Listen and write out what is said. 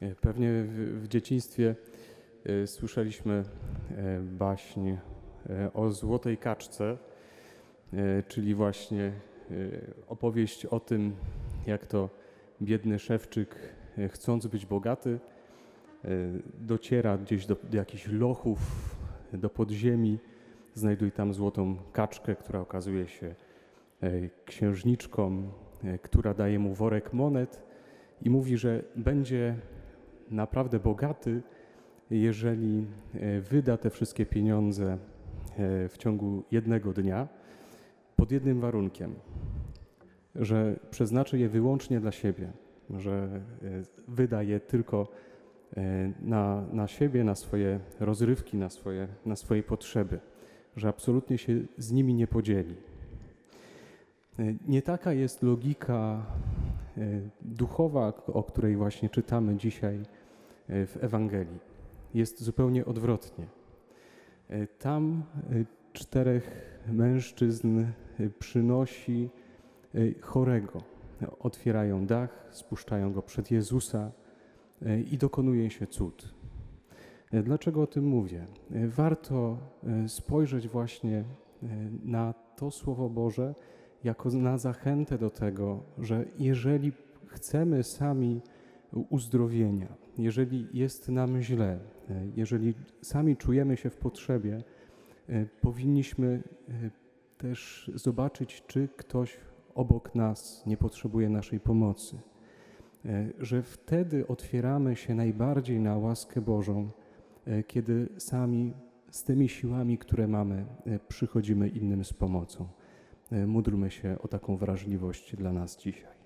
E, Pewnie w, w dzieciństwie e, słyszeliśmy e, baśń o złotej kaczce, czyli właśnie opowieść o tym, jak to biedny szewczyk, chcąc być bogaty, dociera gdzieś do, do jakichś lochów, do podziemi, znajduje tam złotą kaczkę, która okazuje się księżniczką, która daje mu worek monet i mówi, że będzie naprawdę bogaty, jeżeli e, wyda te wszystkie pieniądze e, w ciągu jednego dnia, pod jednym warunkiem, że przeznaczy je wyłącznie dla siebie, że e, wyda je tylko na, na siebie, na swoje rozrywki, na swoje, na swoje potrzeby, że absolutnie się z nimi nie podzieli. Nie taka jest logika duchowa, o której właśnie czytamy dzisiaj w Ewangelii. Jest zupełnie odwrotnie. E, Tam e, czterech mężczyzn e, przynosi e, chorego. Otwierają dach, spuszczają go przed Jezusa e, i dokonuje się cud. E, Dlaczego o tym mówię? E, Warto e, spojrzeć właśnie e, na to Słowo Boże jako na zachętę do tego, że jeżeli chcemy sami uzdrowienia, jeżeli jest nam źle, e, jeżeli sami czujemy się w potrzebie, e, powinniśmy e, też zobaczyć, czy ktoś obok nas nie potrzebuje naszej pomocy. Że wtedy otwieramy się najbardziej na łaskę Bożą, kiedy sami z tymi siłami, które mamy, przychodzimy innym z pomocą. Módlmy się o taką wrażliwość dla nas dzisiaj.